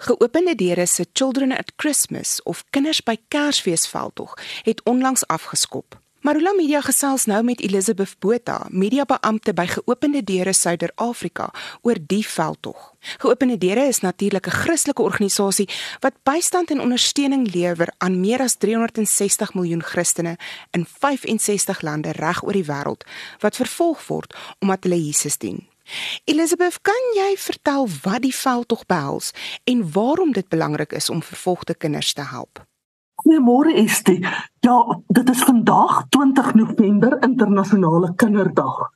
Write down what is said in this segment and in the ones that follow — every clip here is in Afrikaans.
Geopende deure se Children at Christmas of Kinders by Kersfees veldtog het onlangs afgeskop. Marula Media gesels nou met Elizabeth Botha, mediabeampte by Geopende Deure Suider-Afrika oor die veldtog. Geopende Deure is natuurlik 'n Christelike organisasie wat bystand en ondersteuning lewer aan meer as 360 miljoen Christene in 65 lande reg oor die wêreld wat vervolg word omdat hulle Jesus dien. Elizabeth, kan jy vertel wat die veldtog behels en waarom dit belangrik is om vervolgde kinders te help? Goeiemôre Estie. Ja, dit is vandag 20 November internasionale kinderdag.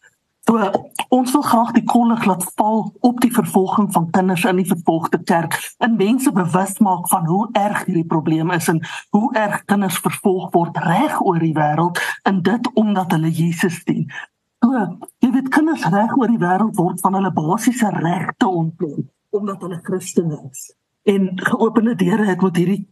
So ons wil graag die kollig laat val op die vervolging van kinders in die vervolgde kerk en mense bewus maak van hoe erg hierdie probleem is en hoe erg kinders vervolg word reg oor die wêreld en dit omdat hulle Jesus dien. So, jy weet kinders reg oor die wêreld word van hulle basiese regte ontneem omdat hulle Christene is. En geopende deure het met hierdie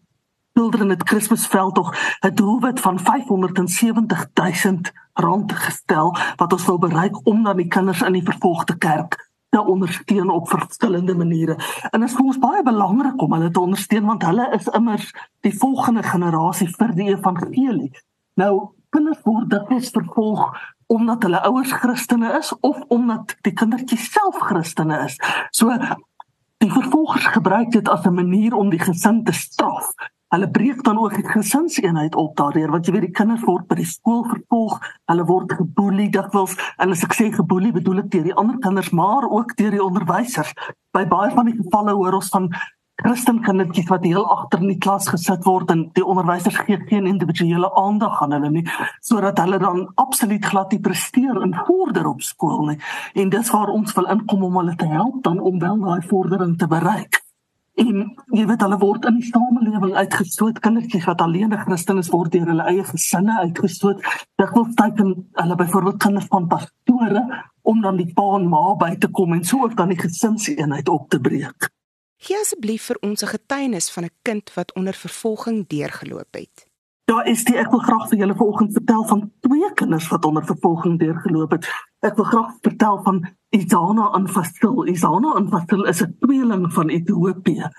Children het Kersfeesveld tog 'n doelwit van 570 000 rand gestel wat ons wil bereik om dan die kinders in die vervolgde kerk te ondersteun op verskillende maniere. En dit is vir ons baie belangrik om hulle te ondersteun want hulle is immers die volgende generasie vir die evangelie. Nou kinders word dikwels vervolg omdat hulle ouers Christene is of omdat die kindertjies self Christene is. So die vervolgers gebruik dit as 'n manier om die gesin te straf Hulle breek dan ook die gesinseenheid op daardeur want jy weet die kinders word by die skool vervolg, hulle word geboelie dikwels en as ek sê geboelie bedoel ek deur die ander kinders maar ook deur die onderwysers. By baie van die gevalle hoor ons van Christen kindertjies wat heel agter in die klas gesit word en die onderwysers gee geen individuele aandag aan hulle nie sodat hulle dan absoluut glad nie presteer en vorder op skool nie. En dis waar ons wil inkom om hulle te help dan om wel daai vordering te bereik. En jy weet hulle word in die samelewing uitgestoot. Kindertjies wat alleen Christen is word deur hulle eie gesinne uitgestoot. Dit wil teken hulle byvoorbeeld kinders van pastore om dan die pa en ma by te kom en so ook dan die gesinseenheid op te breek. Gee asseblief vir ons 'n getuienis van 'n kind wat onder vervolging deurgeloop het. Daar is die ek wil graag vir julle vanoggend vertel van twee kinders wat onder vervolging deurgeloop het. Ek wil graag vertel van Isana en Fastil. Isana en Fastil is 'n tweeling van Ethiopië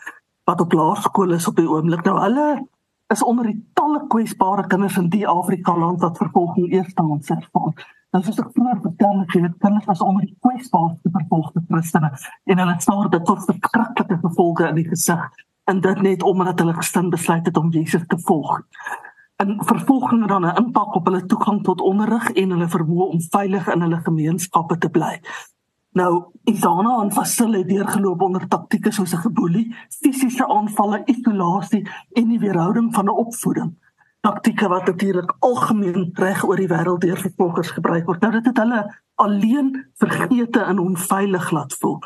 wat op laerskool is op die oomblik. Nou hulle is onder die talle kwesbare kinders in die Afrika land wat vervolging eerstehands ervaar. Nou soos ek vroeër vertel het, het kinders as onder die kwesbaarste vervolgde Christene en hulle staar dit tot verskriklike gevolge in die gesig en dit net omdat hulle gestin besluit het om Jesus te volg en vervolging dan 'n impak op hulle toegang tot onderrig en hulle vermoë om veilig in hulle gemeenskappe te bly. Nou, Isana en Fasil het deurgeloop onder taktieke soos 'n geboelie, fisiese aanvalle, isolasie en die weerhouding van 'n opvoeding. Taktieke wat natuurlik algemeen reg oor die wêreld deur vervolgers gebruik word. Nou dit het hulle alleen vergeete en onveilig laat voel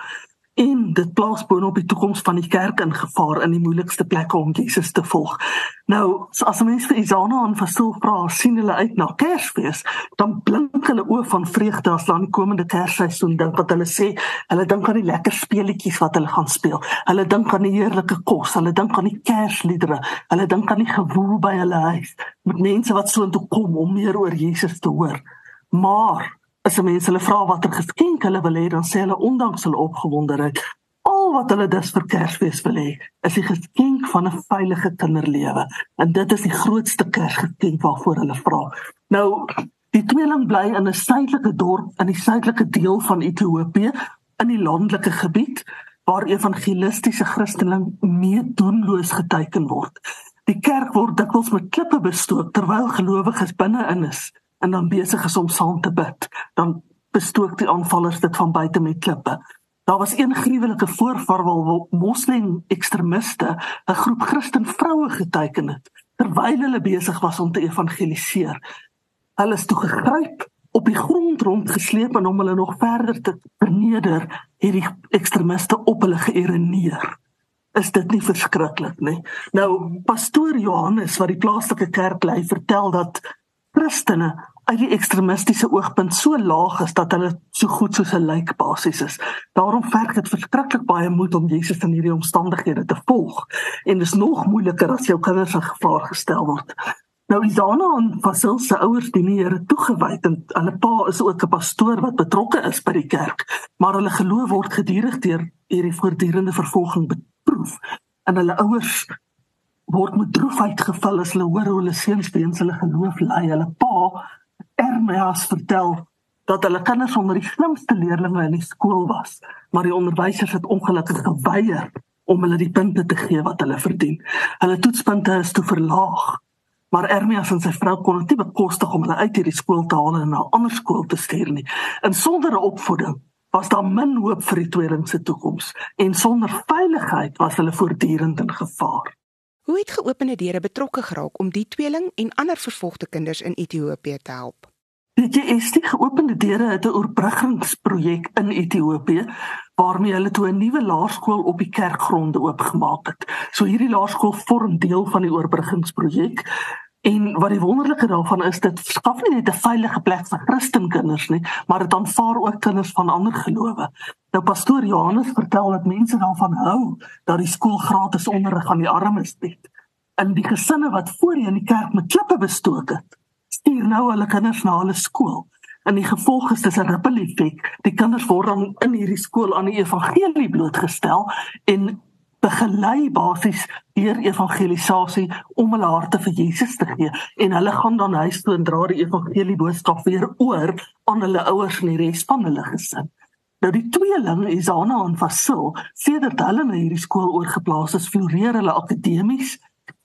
en dit plaas boonop die toekoms van die kerk in gevaar in die moeilikste plekke om Jesus te volg. Nou, as mense vir Isana en vir Sil vra, sien hulle uit na Kersfees, dan blink hulle oë van vreugde as die komende Kersseisoen dink wat hulle sê, hulle dink aan die lekker speletjies wat hulle gaan speel. Hulle dink aan die heerlike kos, hulle dink aan die Kersliedere, hulle dink aan die gewoel by hulle huis met mense wat so intoe kom om meer oor Jesus te hoor. Maar as mense hulle vra watter geskenk hulle wil hê, dan sê hulle ondanks hulle opgewondenheid, al wat hulle dus vir Kersfees wil hê, is die geskenk van 'n veilige kinderlewe. En dit is die grootste Kersgeskenk waarvoor hulle vra. Nou, die tweeling bly in 'n suidelike dorp in die suidelike deel van Ethiopië, in die landelike gebied waar evangelistiese Christening meedoenloos geteken word. Die kerk word dikwels met klippe bestook terwyl gelowiges binne-in is en dan besig is om saam te bid, dan bestook die aanvallers dit van buite met klippe. Daar was een gruwelike voorval waar moslim ekstremiste 'n groep Christen vroue geteken het terwyl hulle besig was om te evangeliseer. Hulle is toe gegryp op die grond rondgesleep en om hulle nog verder te verneder, het die ekstremiste op hulle geïreneer. Is dit nie verskriklik nie? Nou pastoor Johannes wat die plaaslike kerk lei, vertel dat Christene uit die ekstremistiese oogpunt so laag is dat hulle so goed soos 'n lijk basies is. Daarom verg dit verskriklik baie moed om Jesus in hierdie omstandighede te volg en dit is nog moeiliker as jou kinders in gevaar gestel word. Nou Isana en Fasil se ouers dien die Here toegewyd en hulle pa is ook 'n pastoor wat betrokke is by die kerk, maar hulle geloof word gedurig deur hierdie voortdurende vervolging beproef. en hulle ouers word met droefheid gevul as hulle hoor hoe hulle seuns weens hulle geloof ly. Hulle pa Ermias vertel dat hulle kinders onder die slimste leerders in die skool was, maar die onderwysers het ongelukkig geweier om hulle die punte te gee wat hulle verdien. Hulle toetspunte is te verlaag. Maar Ermias en sy vrou kon dit bekostig om hulle uit hierdie skool te haal en na 'n ander skool te stuur nie. En sonder 'n opvoeding was daar min hoop vir die tweeling se toekoms en sonder veiligheid was hulle voortdurend in gevaar. Hoe het geopende deure betrokke geraak om die tweeling en ander vervolgde kinders in Ethiopië te help? Jy, is die geopende deure het 'n oorbruggingsprojek in Ethiopië waarmee hulle toe 'n nuwe laerskool op die kerkgronde oopgemaak het. So hierdie laerskool vorm deel van die oorbruggingsprojek. En wat die wonderlike daarvan is, dit skaf nie net 'n veilige plek vir Christenkinders nie, maar dit aanvaar ook kinders van ander gelowe. Nou pastoor Johannes vertel dat mense daarvan hou dat die skool gratis onderrig aan die armes bied. In die gesinne wat voorheen die kerk met klippe bestook het, stuur nou hulle kinders na hulle skool. En die gevolg is dis 'n ripple effek. Die kinders word dan in hierdie skool aan die evangelie blootgestel en begelei basies deur evangelisasie om hulle harte vir Jesus te gee en hulle gaan dan huis toe en dra die evangelie boodskap weer oor aan hulle ouers en die res van hulle gesin. Nou die tweeling Isana en Vasil, sedert hulle na hierdie skool oorgeplaas is, floreer hulle akademies,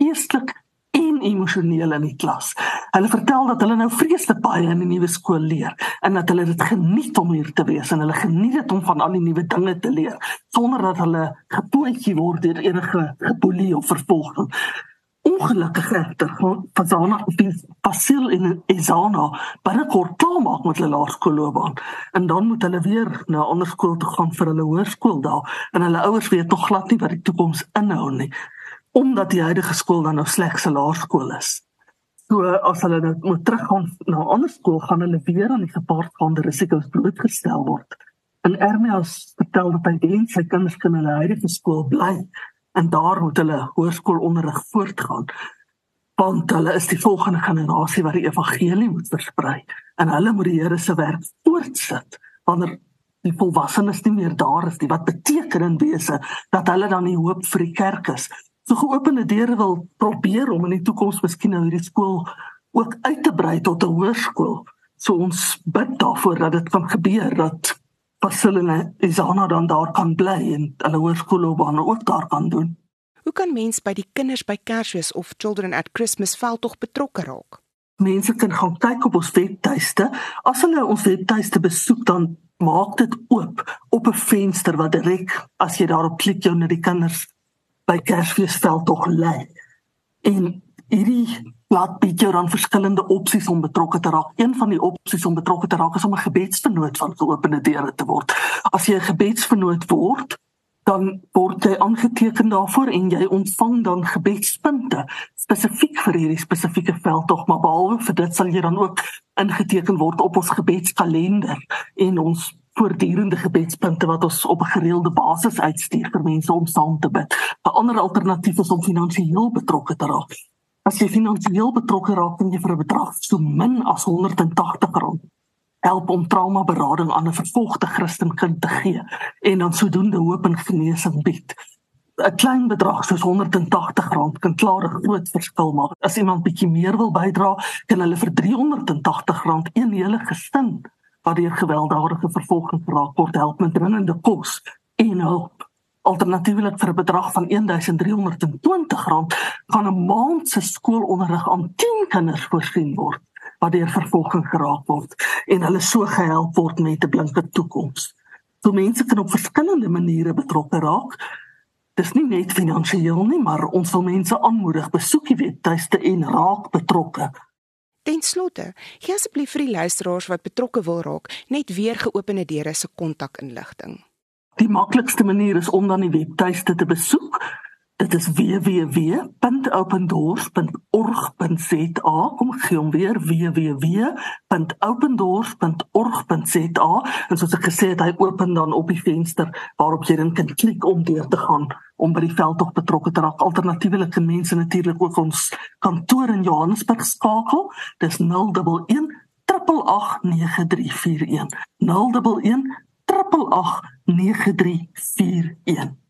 geestelik en emosioneel in die klas. Hulle vertel dat hulle nou vreeslik baie in die nuwe skool leer en dat hulle dit geniet om hier te wees en hulle geniet dit om van al die nuwe dinge te leer sonder dat hulle gepootjie word deur enige geboelie of vervolging. Ongelukkig egter van Zana Basil in Izana binnekort klaar maak met hulle laerskoolloopbaan en dan moet hulle weer na 'n ander skool toe gaan vir hulle hoërskool daar en hulle ouers weet nog glad nie wat die toekoms inhou nie omdat die huidige skool dan nou slegs 'n laerskool is. So as hulle nou moet teruggaan na 'n ander skool, gaan hulle weer aan die gepaardgaande risiko's blootgestel word. En Ermias vertel dat hy dink sy kinders kan hulle huidige skool bly en daar moet hulle hoërskoolonderrig voortgaan want hulle is die volgende generasie wat die evangelie moet versprei. En hulle moet die Here se werk voortsit wanneer die volwassenes nie meer daar is nie. Wat beteken in wese dat hulle dan die hoop vir die kerk is? So geopende deure wil probeer om in die toekoms miskien nou hierdie skool ook uit te brei tot 'n hoërskool. So ons bid daarvoor dat dit kan gebeur dat Basilene Isana dan daar kan bly en hulle hoërskoolloopbaan ook daar kan doen. Hoe kan mens by die kinders by Kersfees of Children at Christmas veldtog betrokke raak? Mense kan gaan kyk op ons webtuiste. As hulle ons webtuiste besoek dan maak dit oop op 'n venster wat direk as jy daarop klik jou na die kinders by Kersfeesveld tog lê. En hierdie laat jou dan verskillende opsies om betrokke te raak. Een van die opsies om betrokke te raak is om 'n gebedsvernoot van geopende deure te word. As jy 'n gebedsvernoot word, dan word jy aangeteken daarvoor en jy ontvang dan gebedspunte spesifiek vir hierdie spesifieke veldtog, maar behalwe vir dit sal jy dan ook ingeteken word op ons gebedskalender en ons voortdurende gebedspunte wat ons op 'n gereelde basis uitstuur vir mense om saam te bid. 'n Ander alternatief is om finansiëel betrokke te raak. As jy finansiëel betrokke raak, kan jy vir 'n bedrag so min as R180 help om traumaberading aan 'n vervolgde Christenkind te gee en dan sodoende hoop en genesing bied. 'n Klein bedrag soos R180 kan klaar 'n groot verskil maak. As iemand bietjie meer wil bydra, kan hulle vir R380 een hele gesin wat deur gewelddadige vervolging geraak word help met dringende kos en hulp. Alternatiefelik vir 'n bedrag van R1320 kan 'n maand se skoolonderrig aan 10 kinders voorsien word wat deur vervolging geraak word en hulle so gehelp word met 'n blinke toekoms. So mense kan op verskillende maniere betrokke raak. Dis nie net finansiëel nie, maar ons wil mense aanmoedig besoek die webtuiste en raak betrokke Ten slotte, gee asseblief vir die luisteraars wat betrokke wil raak, net weer geopende deure se kontakinligting. Die maklikste manier is om dan die webtuiste te besoek Dit is www.opendoors.org.za. Kom gee hom weer www.opendoors.org.za. En soos ek gesê het, hy open dan op die venster waarop jy dan kan klik om deur te gaan om by die veldtog betrokke te raak. Alternatiefelik kan mense natuurlik ook ons kantoor in Johannesburg skakel. Dis 011 8889341. 011 8889341.